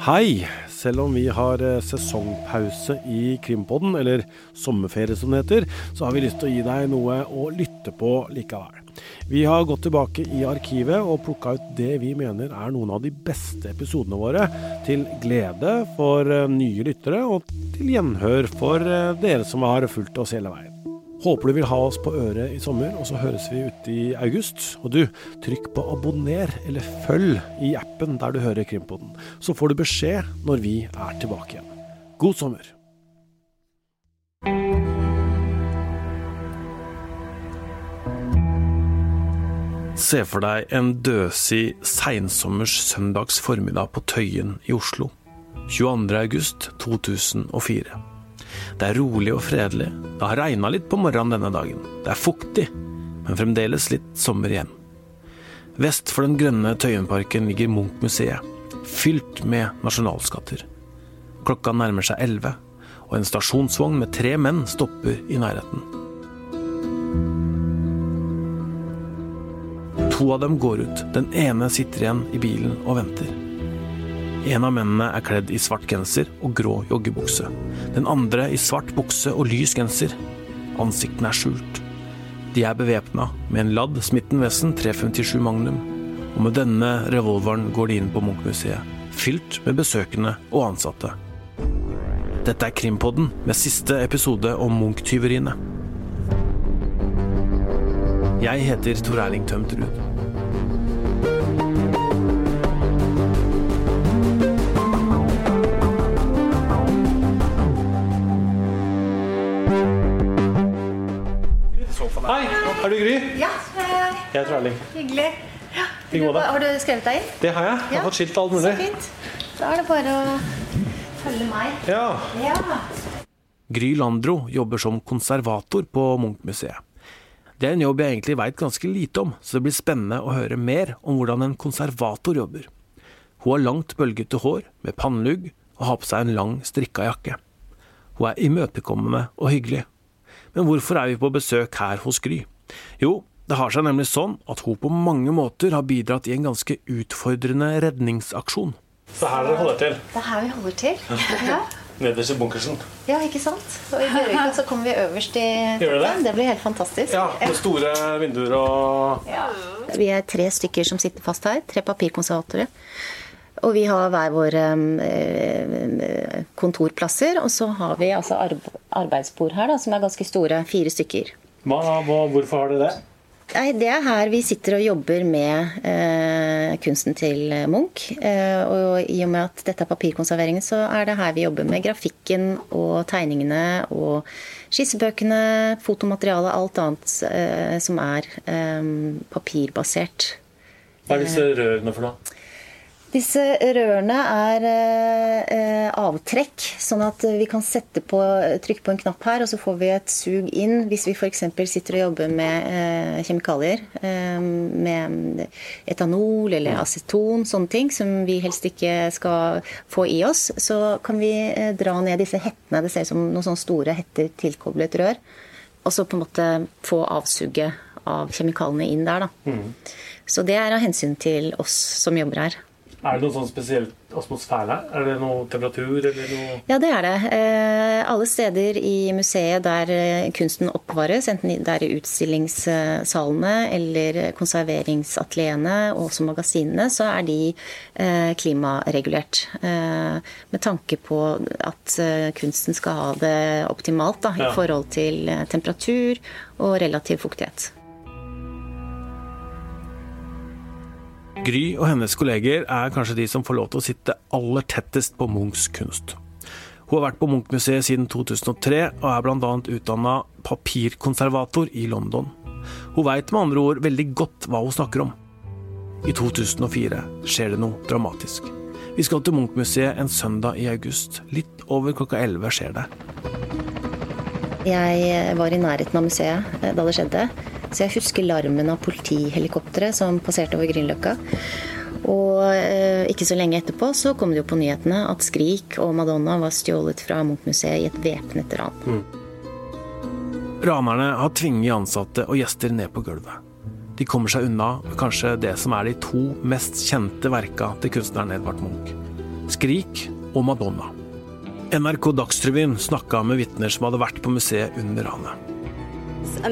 Hei! Selv om vi har eh, sesongpause i Krimpodden, eller sommerferie som det heter, så har vi lyst til å gi deg noe å lytte på likevel. Vi har gått tilbake i arkivet og plukka ut det vi mener er noen av de beste episodene våre, til glede for eh, nye lyttere og til gjenhør for eh, dere som har fulgt oss hele veien. Håper du vil ha oss på øret i sommer, og så høres vi ute i august. Og du, trykk på abonner eller følg i appen der du hører Krimpoden. så får du beskjed når vi er tilbake igjen. God sommer! Se for deg en døsig seinsommers søndags formiddag på Tøyen i Oslo. 22. august 2004. Det er rolig og fredelig. Det har regna litt på morgenen denne dagen. Det er fuktig, men fremdeles litt sommer igjen. Vest for den grønne Tøyenparken ligger Munch-museet, fylt med nasjonalskatter. Klokka nærmer seg elleve, og en stasjonsvogn med tre menn stopper i nærheten. To av dem går ut. Den ene sitter igjen i bilen og venter. En av mennene er kledd i svart genser og grå joggebukse. Den andre i svart bukse og lys genser. Ansiktene er skjult. De er bevæpna med en ladd Smitten Wesson 357 Magnum, og med denne revolveren går de inn på Munch-museet, fylt med besøkende og ansatte. Dette er Krimpodden med siste episode om Munch-tyveriene. Jeg heter Tor Erling Tømt Ruud. Hei, er du Gry? Ja, Jeg heter Erling. hyggelig. Ja. Du. Har du skrevet deg inn? Det har jeg. Jeg har Ja. fått skilt alt mulig. Så fint. Da er det bare å følge meg. Ja. Ja. Gry Landro jobber som konservator på Munch-museet. Det er en jobb jeg egentlig veit ganske lite om, så det blir spennende å høre mer om hvordan en konservator jobber. Hun har langt, bølgete hår med pannelugg og har på seg en lang, strikka jakke. Hun er imøtekommende og hyggelig. Men hvorfor er vi på besøk her hos Gry? Jo, det har seg nemlig sånn at hun på mange måter har bidratt i en ganske utfordrende redningsaksjon. Så her dere holder til? Det er her vi holder til. Ja, Nederst i bunkersen. ja ikke sant? Og i Bjørvika så kommer vi øverst i Gjør det det? Det blir helt fantastisk. Ja, med store vinduer og Vi er tre stykker som sitter fast her. Tre papirkonservatorer. Og vi har hver våre eh, kontorplasser. Og så har vi altså arbeidsbord her, da, som er ganske store. Fire stykker. hva, hva, Hvorfor har dere det? Nei, Det er her vi sitter og jobber med eh, kunsten til Munch. Eh, og i og med at dette er papirkonserveringen, så er det her vi jobber med grafikken og tegningene og skissebøkene, fotomaterialet, alt annet eh, som er eh, papirbasert. Hva er disse rørene for noe? Disse rørene er eh, avtrekk, sånn at vi kan på, trykke på en knapp her, og så får vi et sug inn hvis vi f.eks. sitter og jobber med eh, kjemikalier. Eh, med etanol eller aceton, sånne ting som vi helst ikke skal få i oss. Så kan vi eh, dra ned disse hettene. Det ser ut som noen sånne store hetter tilkoblet rør. Og så på en måte få avsuget av kjemikaliene inn der, da. Så det er av hensyn til oss som jobber her. Er det noe sånn spesielt atmosfære her? Er det noe temperatur eller noe Ja, det er det. Eh, alle steder i museet der eh, kunsten oppvares, enten det er i utstillingssalene eller konserveringsatelierene og også magasinene, så er de eh, klimaregulert. Eh, med tanke på at kunsten skal ha det optimalt da, Ja. i forhold til temperatur og relativ fuktighet. Gry og hennes kolleger er kanskje de som får lov til å sitte aller tettest på Munchs kunst. Hun har vært på Munch-museet siden 2003, og er bl.a. utdanna papirkonservator i London. Hun veit med andre ord veldig godt hva hun snakker om. I 2004 skjer det noe dramatisk. Vi skal til Munch-museet en søndag i august. Litt over klokka 11 skjer det. Jeg eh, var i nærheten av museet eh, da det skjedde, så jeg husker larmen av politihelikopteret som passerte over Grünerløkka. Og eh, ikke så lenge etterpå så kom det jo på nyhetene at Skrik og Madonna var stjålet fra Munch-museet i et væpnet ran. Ranerne har tvinget ansatte og gjester ned på gulvet. De kommer seg unna kanskje det som er de to mest kjente verka til kunstneren Edvard Munch. Skrik og Madonna. NRK Dagsrevyen snakka med vitner som hadde vært på museet under ranet. Uh,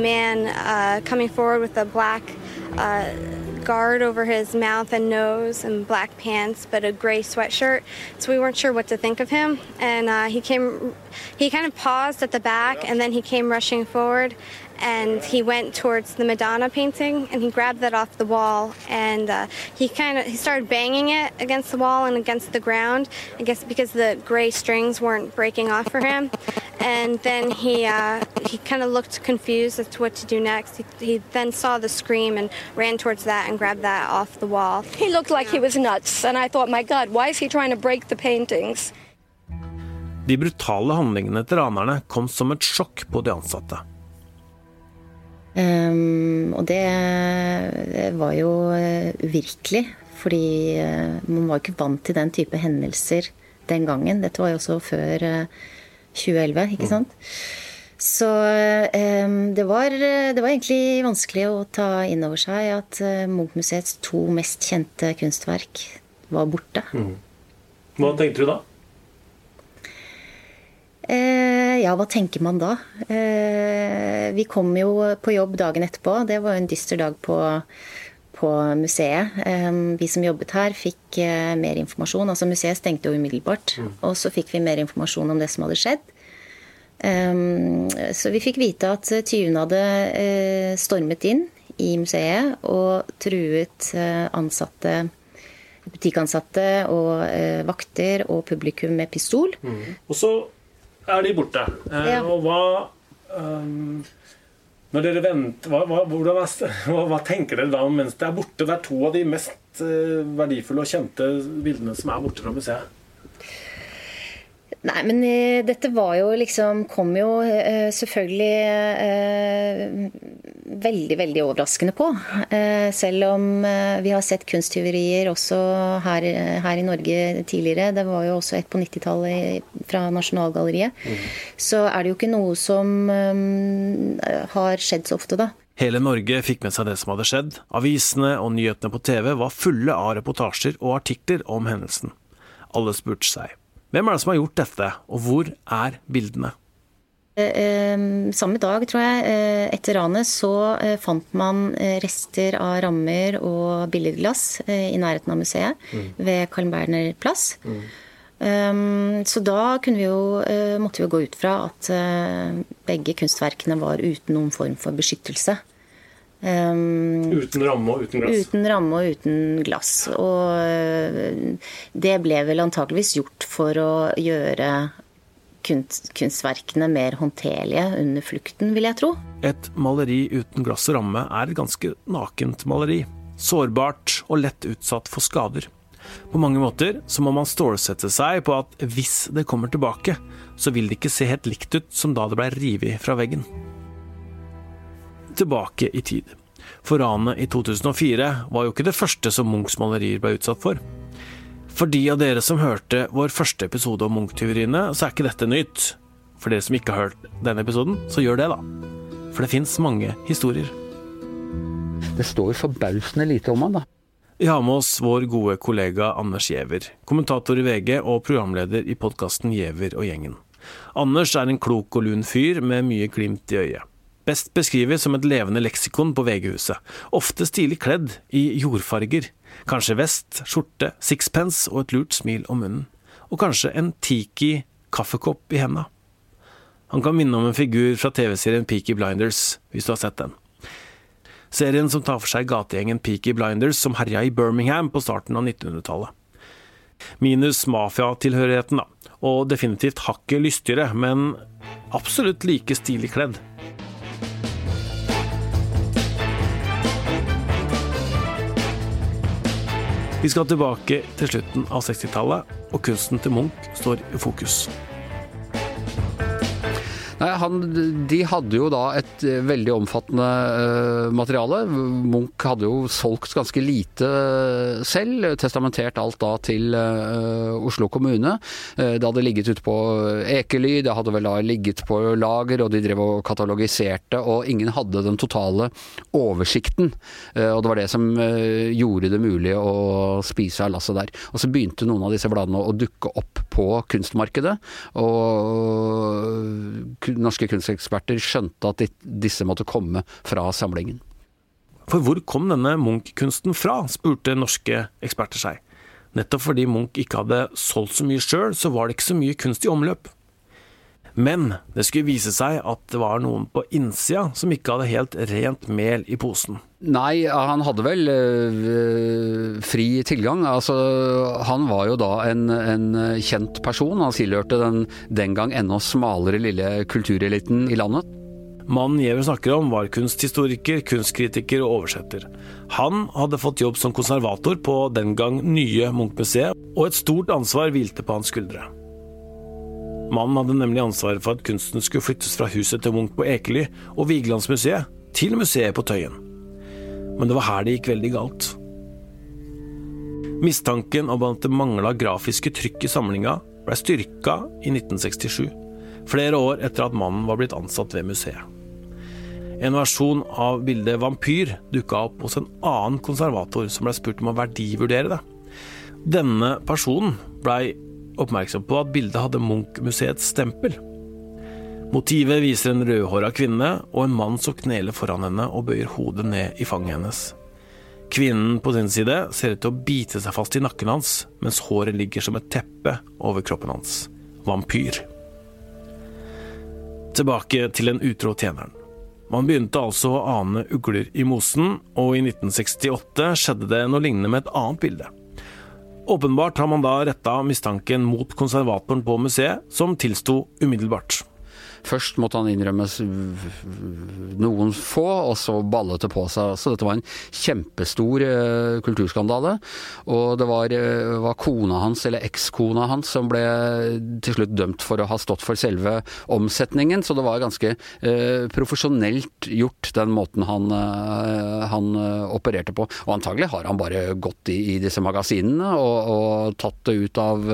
uh, guard over his mouth and nose and black pants, but a gray sweatshirt. So we weren't sure what to think of him. And uh, he came, he kind of paused at the back and then he came rushing forward and he went towards the Madonna painting and he grabbed that off the wall and uh, he kind of he started banging it against the wall and against the ground I guess because the gray strings weren't breaking off for him. And then he uh, he kind of looked confused as to what to do next. He, he, then saw the scream and ran towards that and grabbed that off the wall. He looked like he was nuts and I thought my god why is he trying to break the paintings? De brutale handlingene til ranerne kom som et sjokk på de ansatte. Um, og det, det, var jo virkelig uvirkelig, fordi uh, man var jo ikke vant til den type hendelser den gangen. Dette var jo også før uh, 2011, ikke mm. sant? Så um, det, var, det, var, egentlig vanskelig å ta inn over seg at Munch-museets to mest kjente kunstverk var borte. Mm. Hva tenkte du da? Eh, ja, hva tenker man da? Eh, vi kom jo på jobb dagen etterpå. Det var jo en dyster dag på, på museet. Eh, vi som jobbet her, fikk mer informasjon. Altså Museet stengte jo umiddelbart. Mm. Og så fikk vi mer informasjon om det som hadde skjedd. Så vi fikk vite at tyvene hadde stormet inn i museet og truet ansatte butikkansatte og vakter og publikum med pistol. Mm. Og så er de borte. Eh, ja. Og hva um, når dere venter, hva, hva, er, hva, hva, tenker dere da mens det er borte? Det er to av de mest uh, verdifulle og kjente bildene som er borte fra museet. Nei, men uh, dette var jo liksom Kom jo uh, selvfølgelig veldig, veldig overraskende på. Eh, selv om eh, vi har sett kunsttyverier også her, her, i Norge tidligere. Det var jo også et på 90-tallet fra Nasjonalgalleriet. Mm. Så er det jo ikke noe som um, har skjedd så ofte, da. Hele Norge fikk med seg det som hadde skjedd. Avisene og nyhetene på TV var fulle av reportasjer og artikler om hendelsen. Alle spurte seg hvem er det som har gjort dette, og hvor er bildene? Ehm, samme dag, tror jeg, eh, etter ranet, så eh, fant man eh, rester av rammer og billedglass i nærheten av museet mm. ved Carl Berner plass. Mm. Um, så da vi jo, uh, måtte vi jo gå ut fra at uh, begge kunstverkene var uten noen form for beskyttelse. Um, uten ramme og uten glass? Uten ramme og uten glass. Og uh, det ble vel antakeligvis gjort for å gjøre kunst, kunstverkene mer håndterlige under flukten, vil jeg tro. Et maleri uten glass og ramme er et ganske nakent maleri. Sårbart og lett utsatt for skader. På mange måter så må man stålsette seg på at hvis det kommer tilbake, så vil det ikke se helt likt ut som da det blei revet fra veggen. Tilbake i tid. For ranet i 2004 var jo ikke det første som Munchs malerier ble utsatt for. For de av dere som hørte vår første episode om Munch-tyveriene, så er ikke dette nytt. For dere som ikke har hørt denne episoden, så gjør det, da. For det fins mange historier. Det står forbausende lite om han, da. Vi har med oss vår gode kollega Anders Giæver, kommentator i VG og programleder i podkasten Giæver og gjengen. Anders er en klok og lun fyr med mye glimt i øyet. Best beskrives som et levende leksikon på VG-huset, ofte stilig kledd i jordfarger, Kanskje vest, skjorte, sixpence og et lurt smil om munnen. Og kanskje en Tiki kaffekopp i henda. Han kan minne om en figur fra TV-serien Peaky Blinders, hvis du har sett den. Serien som tar for seg gategjengen Peaky Blinders som herja i Birmingham på starten av 1900-tallet. Minus mafiatilhørigheten, da, og definitivt hakket lystigere, men absolutt like stilig kledd. Vi skal tilbake til slutten av 60-tallet, og kunsten til Munch står i fokus. Nei, han, De hadde jo da et eh, veldig omfattende uh, materiale. Munch hadde jo solgt ganske lite selv. Testamentert alt da til uh, Oslo kommune. Uh, det hadde ligget ute på Ekely, det hadde vel da ligget på lager, og de drev og katalogiserte. Og ingen hadde den totale oversikten. og det var det som gjorde det mulig å spise av lasset der. Og så begynte noen av disse bladene å dukke opp på kunstmarkedet. og norske kunsteksperter skjønte at disse måtte komme fra samlingen. For hvor kom denne Munch-kunsten fra, spurte norske eksperter seg. Nettopp fordi Munch ikke hadde solgt så mye sjøl, så var det ikke så mye kunst i omløp. Men det skulle vise seg at det var noen på innsida som ikke hadde helt rent mel i posen. Nei, han hadde vel øh, fri tilgang. Altså, han var jo da en, en kjent person. Han tilhørte den den gang ennå smalere lille kultureliten i landet. Mannen Giæver snakker om var kunsthistoriker, kunstkritiker og oversetter. Han hadde fått jobb som konservator på den gang nye Munch-museet, og et stort ansvar hvilte på hans skuldre. Mannen hadde nemlig ansvaret for at kunsten skulle flyttes fra huset til Munch på Ekely og Vigelandsmuseet til museet på Tøyen. Men det var her det gikk veldig galt. Mistanken om at det mangla grafiske trykk i samlinga, ble styrka i 1967, flere år etter at mannen var blitt ansatt ved museet. En versjon av bildet Vampyr dukka opp hos en annen konservator som ble spurt om å verdivurdere det. Denne personen blei oppmerksom på at bildet hadde Munch-museets stempel. Motivet viser en rødhåra kvinne og en mann som kneler foran henne og bøyer hodet ned i fanget hennes. Kvinnen på sin side ser ut til å bite seg fast i nakken hans, mens håret ligger som et teppe over kroppen hans. Vampyr. Tilbake til den utro tjeneren. Man begynte altså å ane ugler i mosen, og i 1968 skjedde det noe lignende med et annet bilde. Åpenbart har man da retta mistanken mot konservatoren på museet, som tilsto umiddelbart. Først måtte han innrømmes noen få, og så ballet det på seg. Så dette var en kjempestor eh, kulturskandale. Og det var, eh, var kona hans, eller ekskona hans, som ble til slutt dømt for å ha stått for selve omsetningen. Så det var ganske eh, profesjonelt gjort, den måten han, han opererte på. Og antagelig har han bare gått i, i disse magasinene og, og, tatt det ut av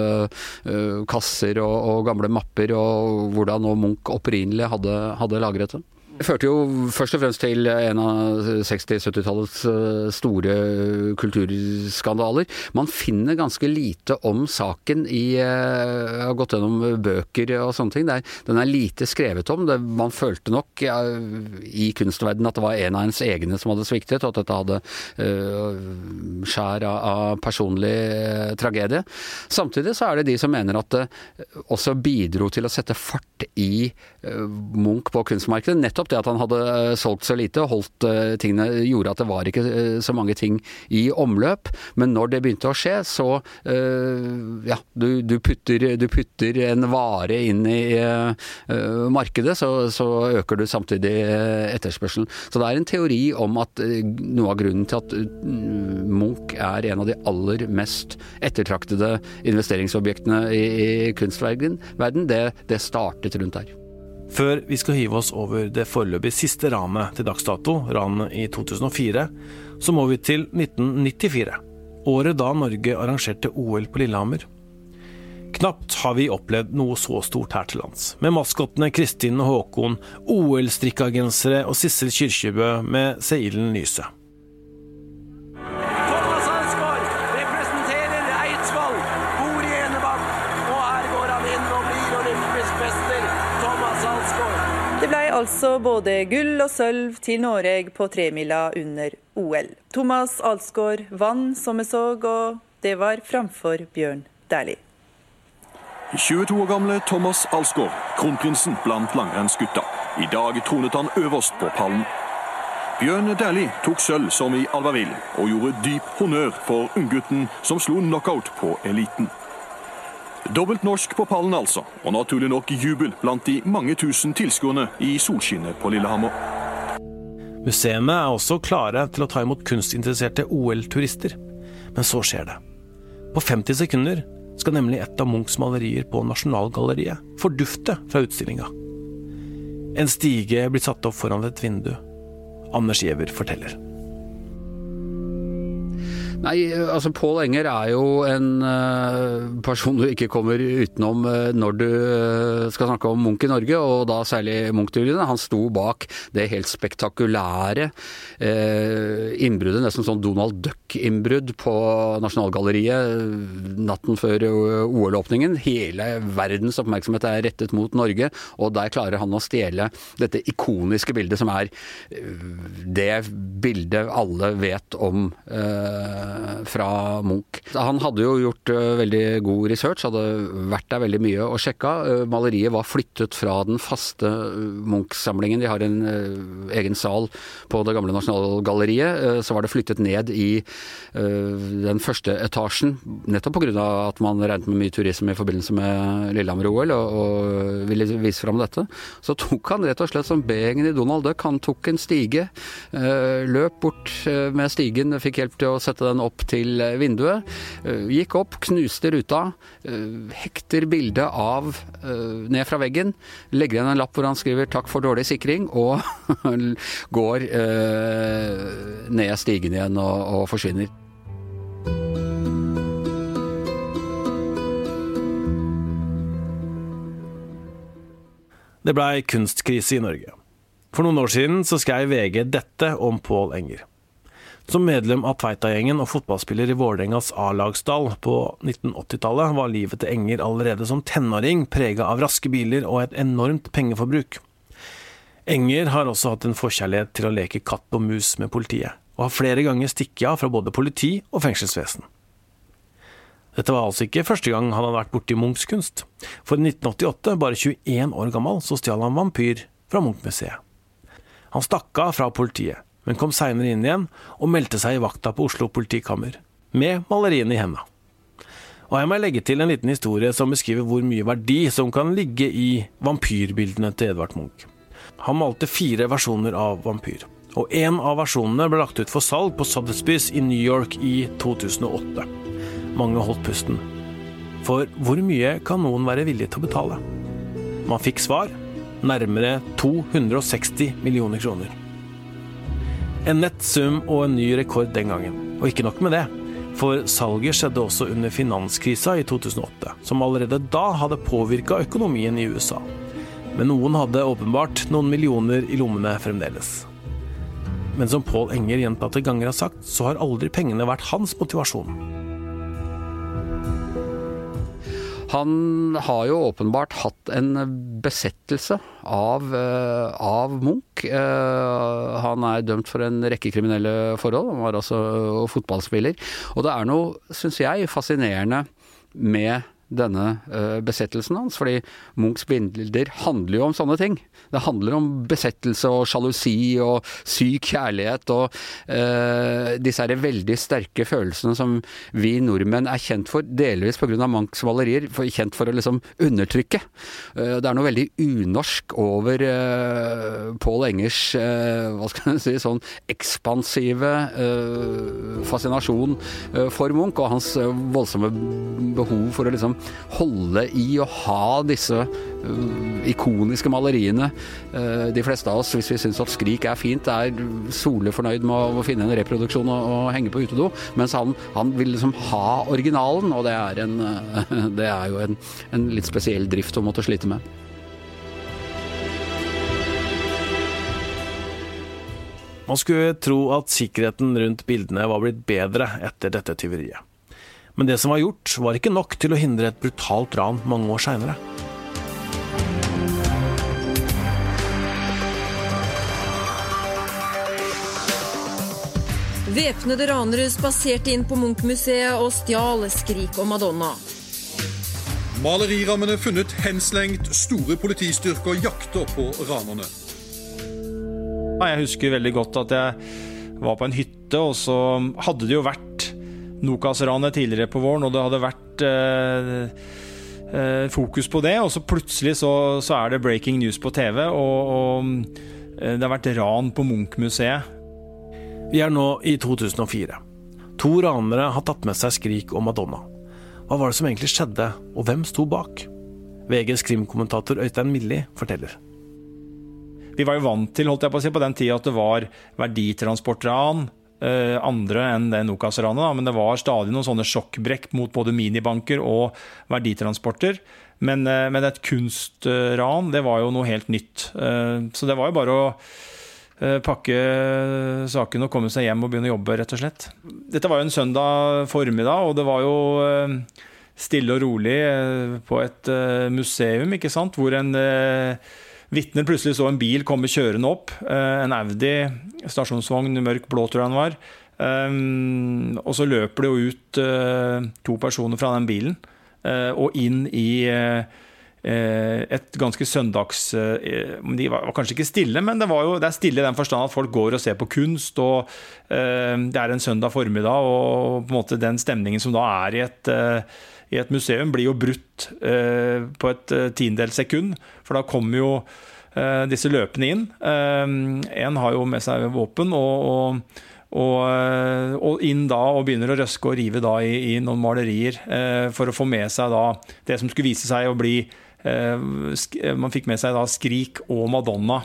kasser og, og, gamle mapper, og hvordan nå Munch opprinnelig hadde, hadde lagret det. Det førte jo først og fremst til en av 60-70-tallets eh, store kulturskandaler. Man finner ganske lite om saken i Jeg eh, har gått gjennom bøker og sånne ting. Den er lite skrevet om. man følte nok ja, i kunstverdenen at det var en av ens egne som hadde sviktet, og at dette hadde uh, skjær av, av personlig tragedie. Samtidig så er det de som mener at det også bidro til å sette fart i uh, Munch på kunstmarkedet. nettopp nettopp det at han hadde eh, solgt så lite, holdt eh, tingene, gjorde at det var ikke eh, så mange ting i omløp. Men når det begynte å skje, så ja, du, du, putter, du putter, en vare inn i markedet, så, så, øker du samtidig etterspørselen. Så det er en teori om at noe av grunnen til at Munch er en av de aller mest ettertraktede investeringsobjektene i, i kunstverden, det, det startet rundt der. Før vi skal hive oss over det foreløpig siste ranet til dags dato, ranet i 2004, så må vi til 1994. Året da Norge arrangerte OL på Lillehammer. Knapt har vi opplevd noe så stort her til lands, med maskottene Kristin og Håkon, OL-strikkagensere og Sissel Kyrkjebø med Seilen Lyse. Altså både gull og sølv til Norge på tremila under OL. Thomas Alsgaard vant, som vi så, og det var framfor Bjørn Dæhlie. 22 år gamle Thomas Alsgaard, kronprinsen blant langrennsgutta. I dag tronet han øverst på pallen. Bjørn Dæhlie tok sølv som i Alvaville, og gjorde dyp honnør for unggutten som slo knockout på eliten. Dobbelt norsk på pallen, altså. Og naturlig nok jubel blant de mange tusen tilskuerne i solskinnet på Lillehammer. Museene er også klare til å ta imot kunstinteresserte OL-turister. Men så skjer det. På 50 sekunder skal nemlig et av Munchs malerier på Nasjonalgalleriet fordufte fra utstillinga. En stige blir satt opp foran et vindu. Anders Giæver forteller. Nei, altså Pål Enger er jo en uh, person du ikke kommer utenom uh, når du uh, skal snakke om Munch i Norge, og da særlig Munch-duellene. Han sto bak det helt spektakulære innbruddet, nesten sånn Donald Duck-innbrudd på Nasjonalgalleriet natten før OL-åpningen. Hele verdens oppmerksomhet er rettet mot Norge, og der klarer han å stjele dette ikoniske bildet, som er det bildet alle vet om. Uh, fra Munch. Han hadde jo gjort uh, veldig god research, hadde vært der veldig mye og sjekka. Uh, maleriet var flyttet fra den faste Munch-samlingen. De har en egen sal på det gamle Nasjonalgalleriet. Så var det flyttet ned i den første etasjen, nettopp pga. at man regnet med mye turisme i forbindelse med Lillehammer-OL og, og, ville vise fram dette. Så tok han rett og slett som B-gjengen i Donald Duck, han tok en stige, løp bort med stigen, fikk hjelp til å sette den opp til vinduet. Eh, gikk opp, knuste ruta, eh, hekter bildet av eh, ned fra veggen. Legger igjen en lapp hvor han skriver 'takk for dårlig sikring', og går ned stigen igjen og, og forsvinner. Det blei kunstkrise i Norge. For noen år siden så skrev VG dette om Pål Enger. Som medlem av Tveita-gjengen og fotballspiller i Vålerengas A-lagsdal på 1980-tallet var livet til Enger allerede som tenåring prega av raske biler og et enormt pengeforbruk. Enger har også hatt en forkjærlighet til å leke katt og mus med politiet, og har flere ganger stikket av fra både politi og fengselsvesen. Dette var altså ikke første gang han hadde vært borti Munchs kunst, for i 1988, bare 21 år gammel, så stjal han vampyr fra Munch-museet. Han stakk av fra politiet, men kom seinere inn igjen og meldte seg i vakta på Oslo politikammer, med maleriene i henda. Og jeg må legge til en liten historie som beskriver hvor mye verdi som kan ligge i vampyrbildene til Edvard Munch. Han malte fire versjoner av vampyr, og en av versjonene ble lagt ut for salg på Sotheby's i New York i 2008. Mange holdt pusten. For hvor mye kan noen være villig til å betale? Man fikk svar nærmere 260 millioner kroner. En nett sum og en ny rekord den gangen. Og ikke nok med det, for salget skjedde også under finanskrisa i 2008, som allerede da hadde påvirka økonomien i USA. Men noen hadde åpenbart noen millioner i lommene fremdeles. Men som Paul Enger gjentatte ganger har sagt, så har aldri pengene vært hans motivasjon. Han har jo åpenbart hatt en besettelse av, eh, av Munch. Eh, han er dømt for en rekke kriminelle forhold, han var altså fotballspiller. Og det er noe, syns jeg, fascinerende med denne uh, besettelsen hans. Fordi Munchs bilder handler jo om sånne ting. Det handler om besettelse og sjalusi og syk kjærlighet og uh, disse her veldig sterke følelsene som vi nordmenn er kjent for, delvis pga. Munchs malerier, for, kjent for å liksom undertrykke. Uh, det er noe veldig unorsk over Paul Engers hva skal jeg si, sånn ekspansive fascinasjon for Munch og hans voldsomme behov for å liksom holde i å ha disse uh, ikoniske maleriene. Uh, de fleste av oss, hvis vi syns at Skrik er fint, er solefornøyd med å finne en reproduksjon og, henge på utedo, mens han, han, vil liksom ha originalen, og det er, en, uh, det er jo en, en litt spesiell drift å måtte slite med. Man skulle tro at sikkerheten rundt bildene var blitt bedre etter dette tyveriet. Men det som var gjort, var ikke nok til å hindre et brutalt ran mange år seinere. Væpnede ranere spaserte inn på Munch-museet og stjal 'Skrik og Madonna'. Malerirammene funnet henslengt. Store politistyrker jakter på ranerne. Jeg husker veldig godt at jeg var på en hytte, og så hadde det jo vært Nokas-ranet tidligere på våren, og det hadde vært eh, eh, fokus på det. Og så plutselig så, så, er det breaking news på TV, og, og eh, det har vært ran på Munch-museet. Vi er nå i 2004. To ranere har tatt med seg Skrik og Madonna. Hva var det som egentlig skjedde, og hvem sto bak? VGs krimkommentator Øystein Milli forteller. Vi var jo vant til holdt jeg på å si, på den tida at det var verditransportran. Uh, andre enn det Nokas-ranet, men det var stadig noen sånne sjokkbrekk mot både minibanker og verditransporter. Men, uh, men et kunstran, det var jo noe helt nytt. Uh, så det var jo bare å pakke saken og komme seg hjem og begynne å jobbe, rett og slett. Dette var jo en søndag formiddag, og det var jo stille og rolig på et museum, ikke sant, hvor en Vitner plutselig så en bil komme kjørende opp. Eh, en Audi stasjonsvogn, mørk blå tror jeg den var. Um, og så løper det jo ut uh, to personer fra den bilen og inn i et ganske søndags De var kanskje ikke stille, men det, jo, det er stille i den forstand at folk går og ser på kunst. og Det er en søndag formiddag, og på en måte den stemningen som da er i et i et museum blir jo brutt eh, på et eh, tiendedels sekund. For da kommer jo eh, disse løpende inn. En har jo med seg våpen. og, og og, og, inn da og begynner å røske og rive da i, i noen malerier eh, for å få med seg da det som skulle vise seg å bli eh, Man fikk med seg da 'Skrik' og 'Madonna'.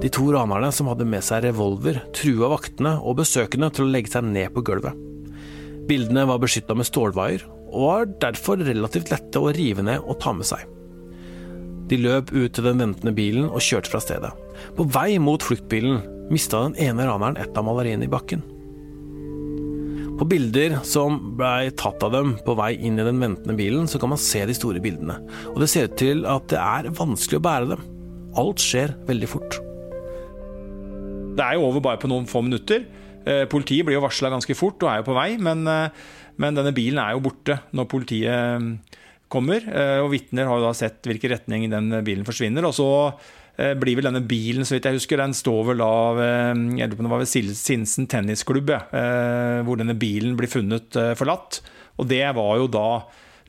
De to ranerne som hadde med seg revolver, trua vaktene og besøkende til å legge seg ned på gulvet. Bildene var beskytta med stålvaier, og var derfor relativt lette å rive ned og ta med seg. De løp ut til den ventende bilen og kjørte fra stedet. På vei mot fluktbilen mista den ene raneren et av maleriene i bakken. På bilder som blei tatt av dem på vei inn i den ventende bilen, så kan man se de store bildene, og det ser ut til at det er vanskelig å bære dem. Alt skjer veldig fort. Det er jo over bare på noen få minutter. Eh, politiet blir jo varsla ganske fort og er jo på vei, men, eh, men, denne bilen er jo borte når politiet mm, kommer. Eh, og vitner har jo da sett hvilken retning den bilen forsvinner. og så blir vel denne bilen, så vidt jeg husker, den står vel av jeg lurer på det var ved Sinsen tennisklubb, hvor denne bilen blir funnet forlatt. Og det var jo da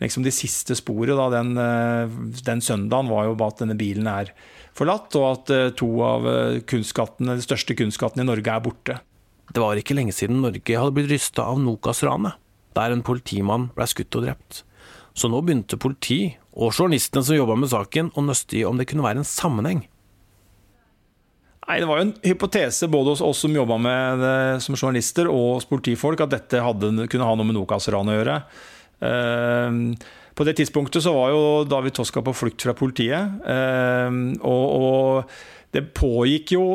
liksom de siste sporet da, den, den søndagen, var jo at denne bilen er forlatt, og at eh, to av eh, kunstskattene, de største kunstskattene i Norge er borte. Det var ikke lenge siden Norge hadde blitt rysta av Nokas-ranet, der en politimann ble skutt og drept. Så nå begynte politi og journalistene som jobba med saken, å nøste i om det kunne være en sammenheng. Nei, Det var jo en hypotese både hos oss som jobba med det som journalister, og hos politifolk, at dette hadde, kunne ha noe med Nokas-ranet å gjøre. Uh, på det tidspunktet så var jo David Toska på flukt fra politiet. Ehm, og, og det pågikk jo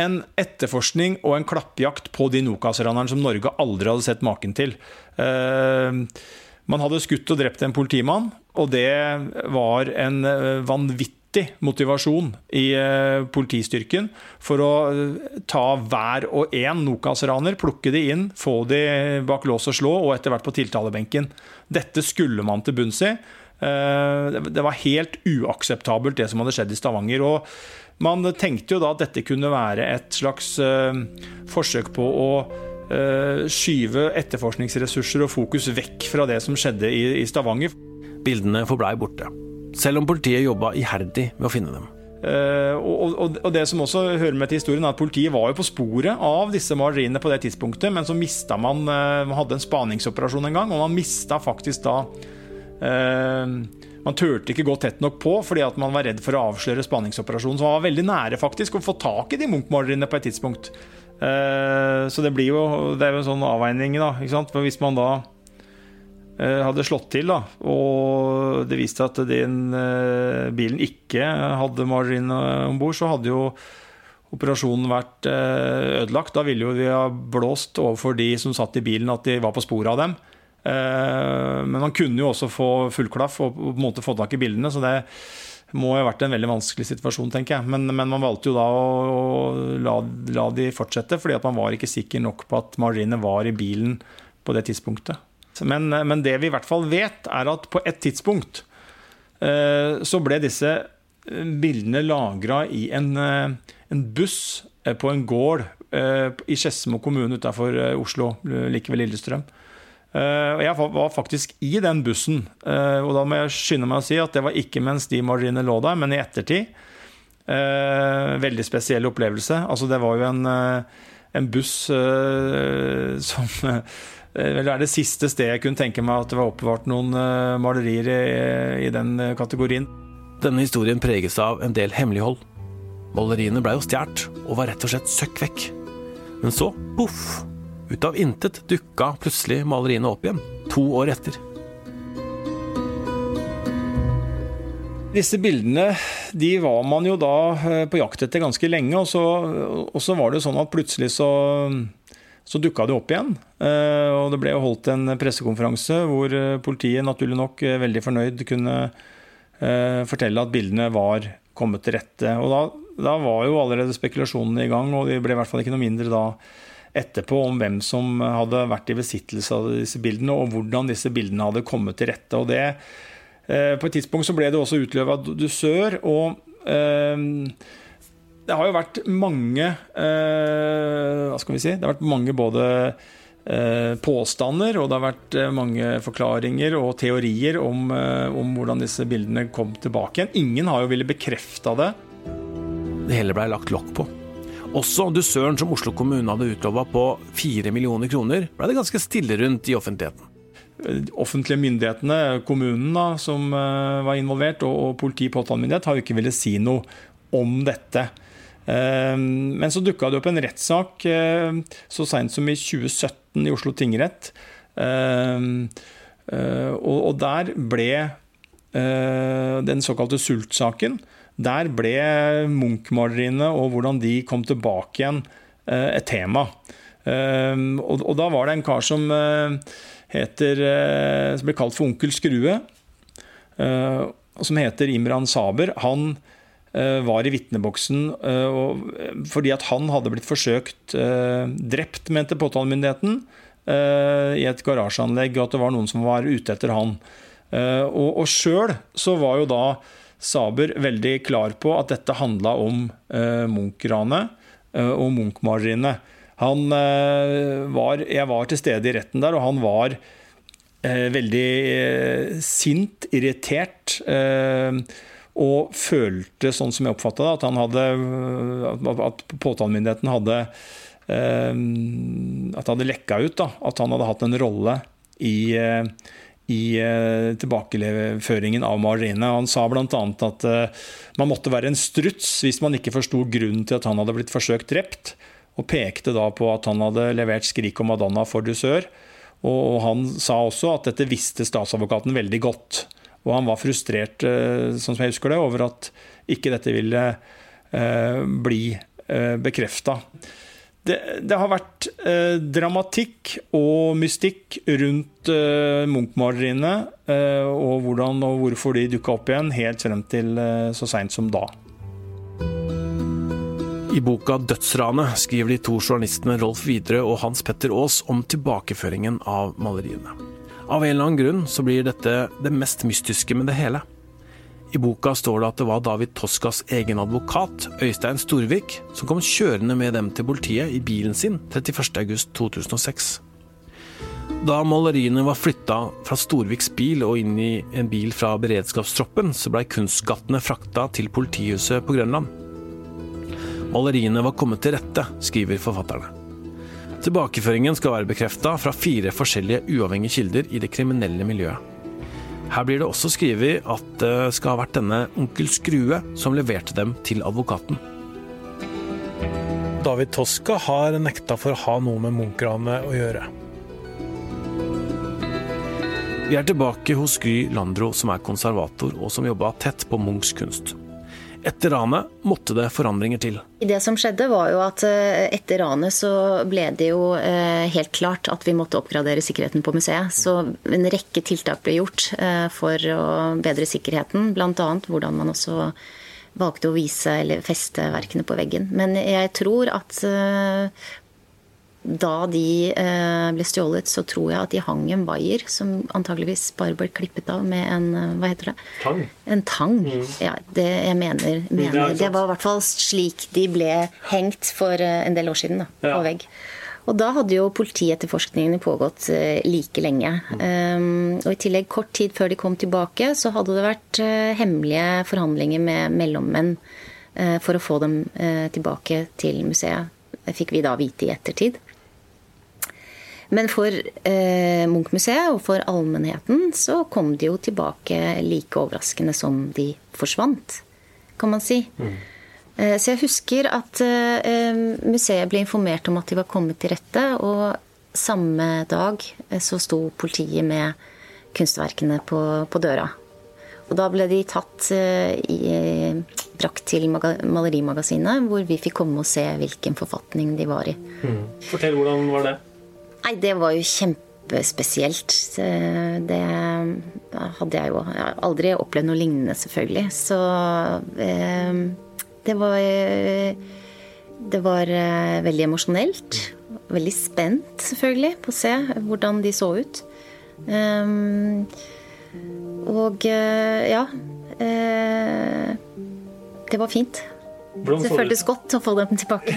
en etterforskning og en klappjakt på de Nokas-ranerne som Norge aldri hadde sett maken til. Ehm, man hadde skutt og drept en politimann, og det var en eh, vanvittig vanvittig motivasjon i eh, politistyrken for å eh, ta hver og en Nokas-raner, plukke de inn, få de bak lås og slå, og etter hvert på tiltalebenken. Dette skulle man til bunns i. Eh, det var helt uakseptabelt, det som hadde skjedd i Stavanger. og Man tenkte jo da at dette kunne være et slags forsøk på å skyve etterforskningsressurser og fokus vekk fra det som skjedde i Stavanger. Bildene forblei borte selv om politiet jobba iherdig med å finne dem. Uh, og, og, og, det som også hører med til historien er at Politiet var jo på sporet av disse maleriene på det tidspunktet, men så mista man uh, Man hadde en spaningsoperasjon en gang, og man mista faktisk da uh, Man turte ikke gå tett nok på fordi at man var redd for å avsløre spaningsoperasjonen. Så man var veldig nære faktisk å få tak i de Munch-maleriene på et tidspunkt. så det blir jo Det er jo en sånn avveining, da. Ikke sant? For hvis man da hadde slått til, da, og det viste at den eh, bilen ikke hadde margarine om bord, så hadde jo operasjonen vært eh, ødelagt. Da ville jo vi ha blåst overfor de som satt i bilen at de var på sporet av dem. Men man kunne jo også få fullklaff og på en måte få tak i bildene, så det må ha vært en veldig vanskelig situasjon, tenker jeg. Men, men man valgte jo da å la, la, de fortsette, fordi at man var ikke sikker nok på at margarine var i bilen på det tidspunktet. Men, men, det vi i hvert fall vet, er at på et tidspunkt eh, så ble disse eh, bildene lagra i en, eh, en, buss på en gård i Skedsmo kommune utafor Oslo, like ved Lillestrøm. Jeg var faktisk i den bussen, og da må jeg skynde meg å si at det var ikke mens de maleriene lå der, men i ettertid. Veldig spesiell opplevelse. Altså, det var jo en, en buss som Eh, det er det siste stedet jeg kunne tenke meg at det var oppbevart noen eh, malerier i, i den eh, kategorien. Denne historien preges av en del hemmelighold. Maleriene blei jo stjålet, og var rett og slett søkk vekk. Men så, poff, ut av intet dukka plutselig maleriene opp igjen, to år etter. Disse bildene de var man jo da på jakt etter ganske lenge, og så, og så var det sånn at plutselig så, så dukka det opp igjen. Eh, og det ble jo holdt en pressekonferanse hvor eh, politiet naturlig nok veldig fornøyd kunne fortelle at bildene var kommet til rette. Og da, da var jo allerede spekulasjonene i gang, og de ble i hvert fall ikke noe mindre da etterpå om hvem som hadde vært i besittelse av disse bildene, og hvordan disse bildene hadde kommet til rette. Og det Eh, på et tidspunkt så ble det også utløva dusør, og eh, det har jo vært mange eh, Hva skal vi si? Det har vært mange både påstander, og det har vært mange forklaringer og teorier om, om hvordan disse bildene kom tilbake igjen. Ingen har jo villet bekrefta det. Det hele blei lagt lokk på. Også dusøren som Oslo kommune hadde utlova på fire millioner kroner, blei det ganske stille rundt i offentligheten offentlige myndighetene, kommunen da, som eh, var involvert, og politi og påtalemyndighet, har jo ikke villet si noe om dette. Eh, men så dukka det opp en rettssak eh, så seint som i 2017 i Oslo tingrett. Og der ble den såkalte Sult-saken Der ble Munch-maleriene og hvordan de kom tilbake igjen, et tema. Og da var det en kar som heter, eh, som ble kalt for Onkel Skrue, eh, som heter Imran Saber. Han eh, var i vitneboksen fordi at han hadde blitt forsøkt drept, mente påtalemyndigheten, i et garasjeanlegg, og at det var noen som var ute etter han. Og, og sjøl så var jo da Saber veldig klar på at dette handla om Munch-ranet og Munch-maleriene. Han eh, var, jeg var til stede i retten der, og han var eh, veldig eh, sint, irritert. Og følte, sånn som jeg oppfatta det, at, han hadde, at påtalemyndigheten hadde At det hadde lekka ut. Da, at han hadde hatt en rolle i, i tilbakeføringen av maleriene. Han sa bl.a. at man måtte være en struts hvis man ikke forsto grunnen til at han hadde blitt forsøkt drept og pekte da på at han hadde levert 'Skrik om Madonna' for dusør. Og han sa også at dette visste statsadvokaten veldig godt. Og han var frustrert, eh, sånn som jeg husker det, over at ikke dette ville eh, bli eh, bekrefta. Det, det, har vært eh, dramatikk og mystikk rundt eh, Munch-maleriene, eh, og hvordan og hvorfor de dukka opp igjen, helt frem til eh, så seint som da. I boka 'Dødsranet' skriver de to journalistene Rolf Widerøe og Hans Petter Aas om tilbakeføringen av maleriene. Av en eller annen grunn så blir dette det mest mystiske med det hele. I boka står det at det var David Toskas egen advokat, Øystein Storvik, som kom kjørende med dem til politiet i bilen sin 31.8.2006. Da maleriene var flytta fra Storviks bil og inn i en bil fra beredskapstroppen, så blei kunstskattene frakta til politihuset på Grønland. Maleriene var kommet til rette, skriver forfatterne. Tilbakeføringen skal være bekrefta fra fire forskjellige uavhengige kilder i det kriminelle miljøet. Her blir det også skrevet at det skal ha vært denne onkel Skrue som leverte dem til advokaten. David Toska har nekta for å ha noe med Munch-ranet å gjøre. Vi er tilbake hos Gry Landro, som er konservator og som jobba tett på Munchs kunst. Etter ranet måtte det forandringer til. Det som skjedde var jo at eh, etter ranet så ble det jo eh, helt klart at vi måtte oppgradere sikkerheten på museet. Så en rekke tiltak ble gjort eh, for å bedre sikkerheten. Bl.a. hvordan man også valgte å vise eller feste verkene på veggen. Men jeg tror at da de eh, ble stjålet, så tror jeg at de hang en vaier som antageligvis bare ble klippet av med en eh, hva heter det? Tang. En tang. Mm. Ja, det jeg mener, mener. Det var i hvert fall slik de ble hengt for eh, en del år siden da, ja. på vegg. Og da hadde jo politietterforskningene pågått like lenge. Um, og i tillegg, kort tid før de kom tilbake, så hadde det vært hemmelige forhandlinger med mellommenn uh, for å få dem uh, tilbake til museet. Det fikk vi da vite i ettertid. Men for eh, Munch-museet og for allmennheten så kom de jo tilbake like overraskende som de forsvant, kan man si. Mm. Eh, så jeg husker at eh, museet ble informert om at de var kommet til rette, og samme dag eh, så sto politiet med kunstverkene på, på døra. Og da ble de tatt eh, i, brakt til Malerimagasinet, hvor vi fikk komme og se hvilken forfatning de var i. Mm. Fortell, hvordan var det? Nei, det var jo kjempespesielt. Det hadde jeg jo jeg har aldri opplevd noe lignende, selvfølgelig. Så eh, det var Det var eh, veldig emosjonelt. Veldig spent, selvfølgelig, på å se hvordan de så ut. Um, og eh, ja eh, Det var fint. Det føltes godt å få dem tilbake.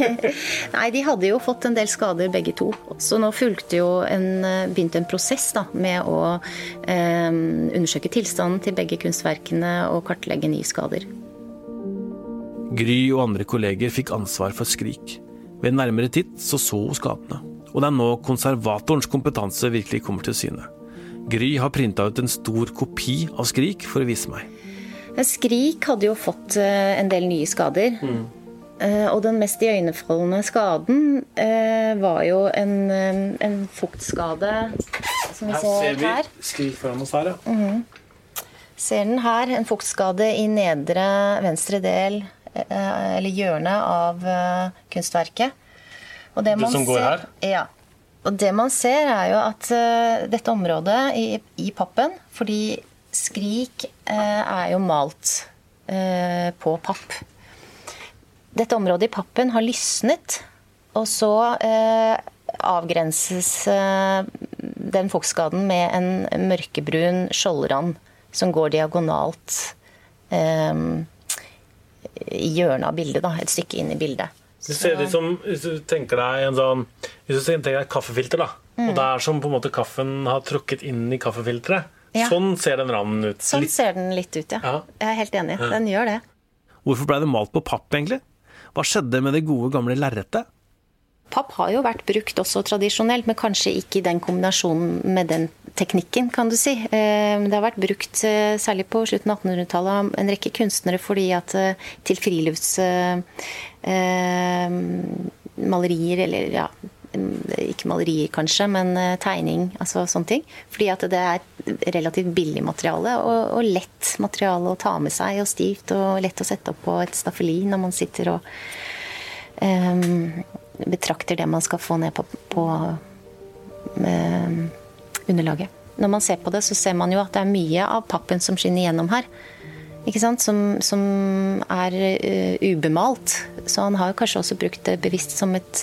Nei, de hadde jo fått en del skader begge to. Så nå fulgte jo en, eh, begynte en prosess da, med å eh, undersøke tilstanden til begge kunstverkene og kartlegge nye skader. Gry og andre kolleger fikk ansvar for Skrik. Ved nærmere titt så så hun skadene. Og det er nå konservatorens kompetanse virkelig kommer til syne. Gry har printa ut en stor kopi av Skrik for å vise meg. Skrik hadde jo fått eh, en del nye skader. Mm. Eh, og den mest iøynefallende skaden eh, var jo en, en fuktskade, som vi her ser, ser vi her. Skrik foran oss her, ja. Mm -hmm. Ser den her. En fuktskade i nedre venstre del, eller hjørne, av kunstverket. Og det, det som går her? Ja. Og det man ser, er jo at dette området i, i, pappen Fordi Skrik uh, er jo malt uh, på papp. Dette området i pappen har lysnet, og så avgrenses den fuktskaden med en mørkebrun skjoldrand som går diagonalt i hjørnet av bildet, da, et stykke inn i bildet. Det ser ut som hvis du tenker deg en sånn Hvis du tenker deg et kaffefilter, da. Mm. Og det er som på en måte kaffen har trukket inn i kaffefilteret. Ja. Sånn ser den randen ut. Sånn litt. ser den litt ut, ja. ja. Jeg er helt enig. Den gjør det. Hvorfor blei det malt på papp, egentlig? Hva skjedde med det gode, gamle lerretet? Papp har jo vært brukt også tradisjonelt, men kanskje ikke i den kombinasjonen med den teknikken, kan du si. Eh, det har vært brukt eh, særlig på slutten av 1800-tallet av en rekke kunstnere fordi at eh, til frilufts malerier, eller ja ikke malerier kanskje, men tegning, altså sånne ting. Fordi at det er relativt billig materiale og, og, lett materiale å ta med seg, og stivt og lett å sette opp på et staffeli når man sitter og um, betrakter det man skal få ned på, på um, underlaget. Når man ser på det, så ser man jo at det er mye av pappen som skinner gjennom her. Ikke? Som, som er uh, ubemalt. Så han har kanskje også brukt det bevisst som et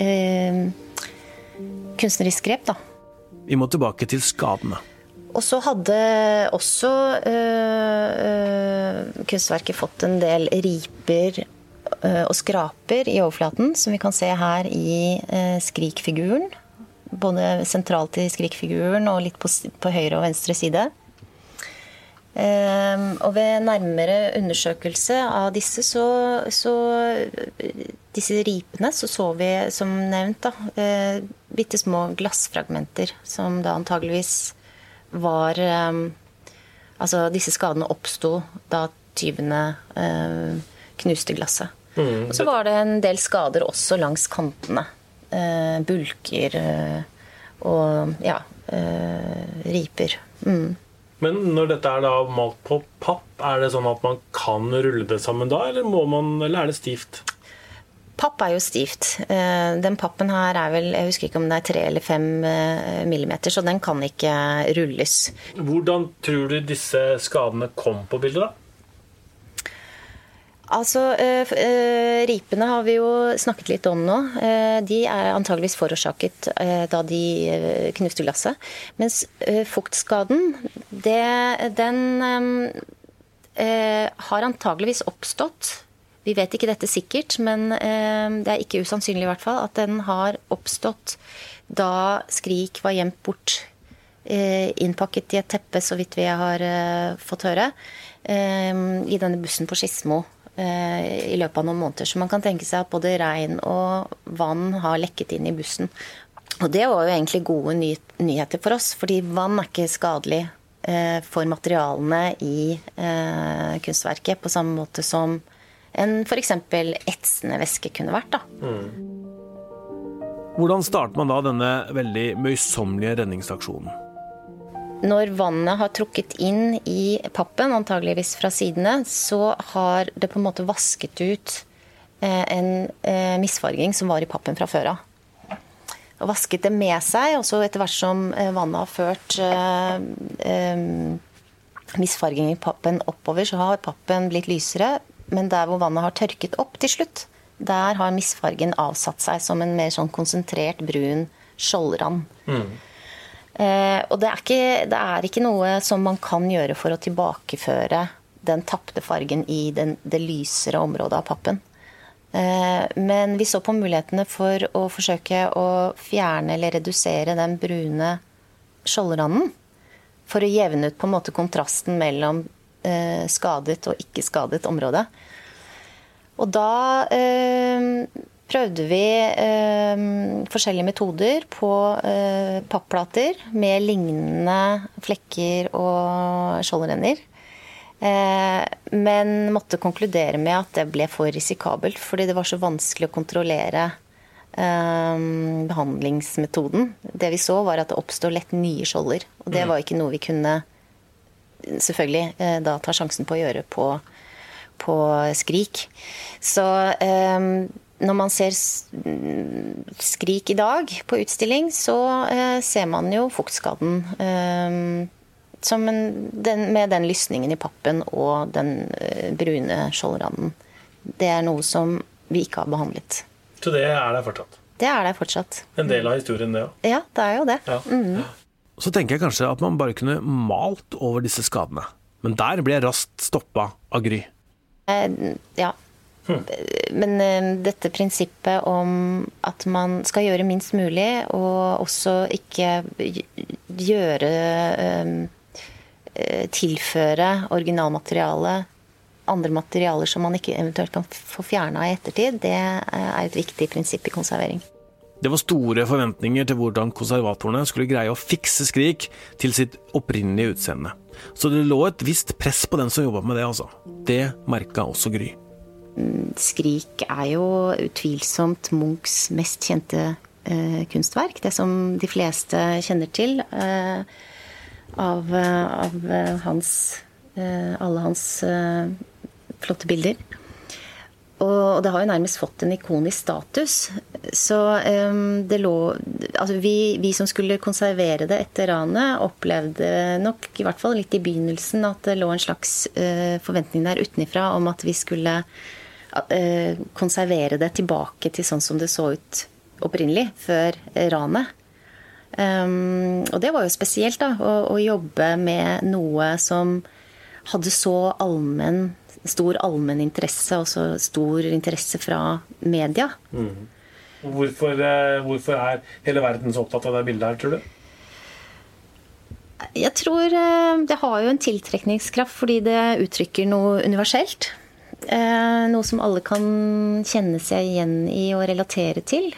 uh, kunstnerisk grep, da. Vi må tilbake til skadene. Og så hadde også kunstverket fått en del riper Eh, og skraper i overflaten, som vi kan se her i eh, skrikfiguren. Både sentralt i skrikfiguren og litt på, på høyre og venstre side. Um, og ved nærmere undersøkelse av disse, så, så Disse ripene, så så vi som nevnt da, bitte små glassfragmenter som da antageligvis var Altså disse skadene oppsto da tyvene knuste glasset. Mm. Og så var det en del skader også langs kantene. Eh, bulker eh, og ja, eh, riper. Mm. Men når dette er da malt på papp, er det sånn at man kan rulle det sammen da, eller, må man, eller er det stivt? Papp er jo stivt. Eh, den pappen her er vel Jeg husker ikke om det er tre eller fem eh, millimeter, så den kan ikke rulles. Hvordan tror du disse skadene kom på bildet, da? Altså, eh, Ripene har vi jo snakket litt om nå. De er antageligvis forårsaket da de knuste glasset. Mens fuktskaden, det, den har antageligvis oppstått Vi vet ikke dette sikkert, men det er ikke usannsynlig i hvert fall at den har oppstått da Skrik var gjemt bort innpakket i et teppe, så vidt vi har fått høre, i denne bussen på Skedsmo eh, i løpet av noen måneder. Så man kan tenke seg at både regn og vann har lekket inn i bussen. Og det var jo egentlig gode ny nyheter for oss, fordi vann er ikke skadelig eh, for materialene i eh, kunstverket på samme måte som en f.eks. etsende væske kunne vært. da. Mm. Hvordan starter man da denne veldig møysommelige redningsaksjonen? Når vannet har trukket inn i pappen, antageligvis fra sidene, så har det på en måte vasket ut eh, en eh, misfarging som var i pappen fra før av. Og vasket det med seg, og så etter hvert som eh, vannet har ført misfarging i pappen oppover, så har pappen blitt lysere. Men der hvor vannet har tørket opp til slutt, der har misfargen avsatt seg som en mer sånn konsentrert brun skjoldrand. Mm. Eh, og det er, ikke, det er, ikke, noe som man kan gjøre for å tilbakeføre den tapte fargen i den, det lysere området av pappen. Eh, men vi så på mulighetene for å forsøke å fjerne eller redusere den brune skjoldranden. For å jevne ut på en måte kontrasten mellom skadet og ikke skadet område. Og da eh, prøvde vi eh, forskjellige metoder på eh, papplater med lignende flekker og skjoldrenner. Eh, men måtte konkludere med at det ble for risikabelt, fordi det var så vanskelig å kontrollere eh, behandlingsmetoden. Det vi så, var at det oppstår lett nye skjolder. Og det mm. var ikke noe vi kunne selvfølgelig eh, da tar sjansen på å gjøre på på Skrik. Så um, når man ser Skrik i dag på utstilling, så uh, ser man jo fuktskaden. En, den, med den lysningen i pappen og den brune skjoldranden. Det er noe som vi ikke har behandlet. Så det er der fortsatt? Det er der fortsatt. En del av historien, det òg? Ja, det er jo det. Ja. Mm. Så tenker jeg kanskje at man bare kunne malt over disse skadene. Men der ble jeg raskt stoppa av Gry. Eh, ja. Hmm. Men eh, dette prinsippet om at man skal gjøre minst mulig, og også ikke gjøre eh, Tilføre originalmaterialet andre materialer som man ikke eventuelt kan få fjerna i ettertid, det er et viktig prinsipp i konservering. Det var store forventninger til hvordan konservatorene skulle greie å fikse Skrik til sitt opprinnelige utseende. Så det lå et visst press på den som jobba med det, altså. Det merka også Gry. Skrik er jo utvilsomt Munchs mest kjente eh, kunstverk. Det som de fleste kjenner til eh, av, av, hans eh, Alle hans eh, flotte bilder. Og det har jo nærmest fått en ikonisk status. Så det lå Altså vi, vi, som skulle konservere det etter ranet, opplevde nok, i hvert fall litt i begynnelsen, at det lå en slags uh, forventning der utenifra om at vi skulle uh, konservere det tilbake til sånn som det så ut opprinnelig, før ranet. Um, og det var jo spesielt, da, å, å jobbe med noe som hadde så allmenn stor allmenn interesse, også stor interesse fra media. Mm. Hvorfor, eh, hvorfor, er hele verden så opptatt av det bildet her, tror du? Jeg tror eh, det har jo en tiltrekningskraft fordi det uttrykker noe universelt. Eh, noe som alle kan kjenne seg igjen i og relatere til.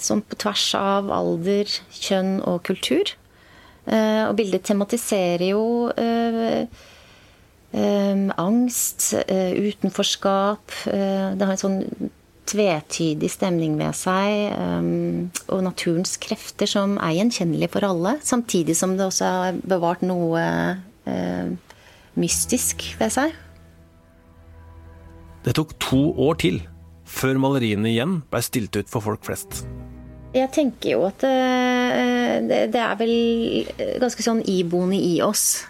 Som på tvers av alder, kjønn og kultur. Eh, og bildet tematiserer jo eh, eh, angst, utenforskap. det har en sånn tvetydig stemning med seg. og naturens krefter som er gjenkjennelige for alle. Samtidig som det også har bevart noe mystisk ved seg. Det tok to år til før maleriene igjen ble stilt ut for folk flest. Jeg tenker jo at eh, det, er vel ganske sånn iboende i oss.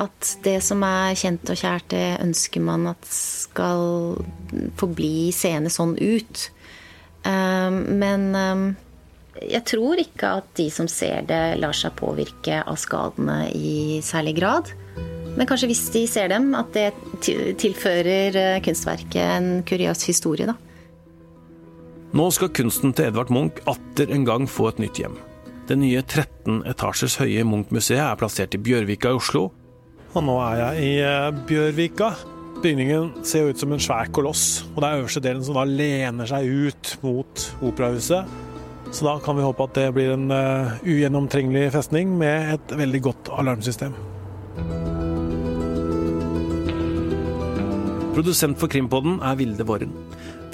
At det som er kjent og kjært, det ønsker man at skal forbli seende sånn ut. Eh, men eh, jeg tror ikke at de som ser det, lar seg påvirke av skadene i særlig grad. Men kanskje hvis de ser dem, at det tilfører kunstverket en kuriøs historie, da. Nå skal kunsten til Edvard Munch atter en gang få et nytt hjem. Det nye 13 etasjers høye Munch-museet er plassert i Bjørvika i Oslo. og nå er jeg i eh, Bjørvika. Bygningen ser ut som en svær koloss, og det er øverste delen som da lener seg ut mot operahuset. Så da kan vi håpe at det blir en uh, ugjennomtrengelig festning med et veldig godt alarmsystem. Produsent for Krimpodden er Vilde Worren.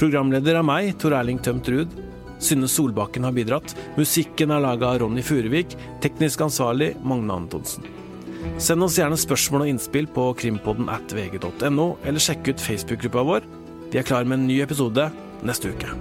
Programleder er meg, Tor Erling Tømt Ruud. Synne Solbakken har bidratt. Musikken er laga av Ronny Furuvik. Teknisk ansvarlig Magne Antonsen. Send oss gjerne spørsmål og innspill på krimpodden at vg.no, eller sjekk ut Facebook-gruppa vår. De er klar med en ny episode neste uke.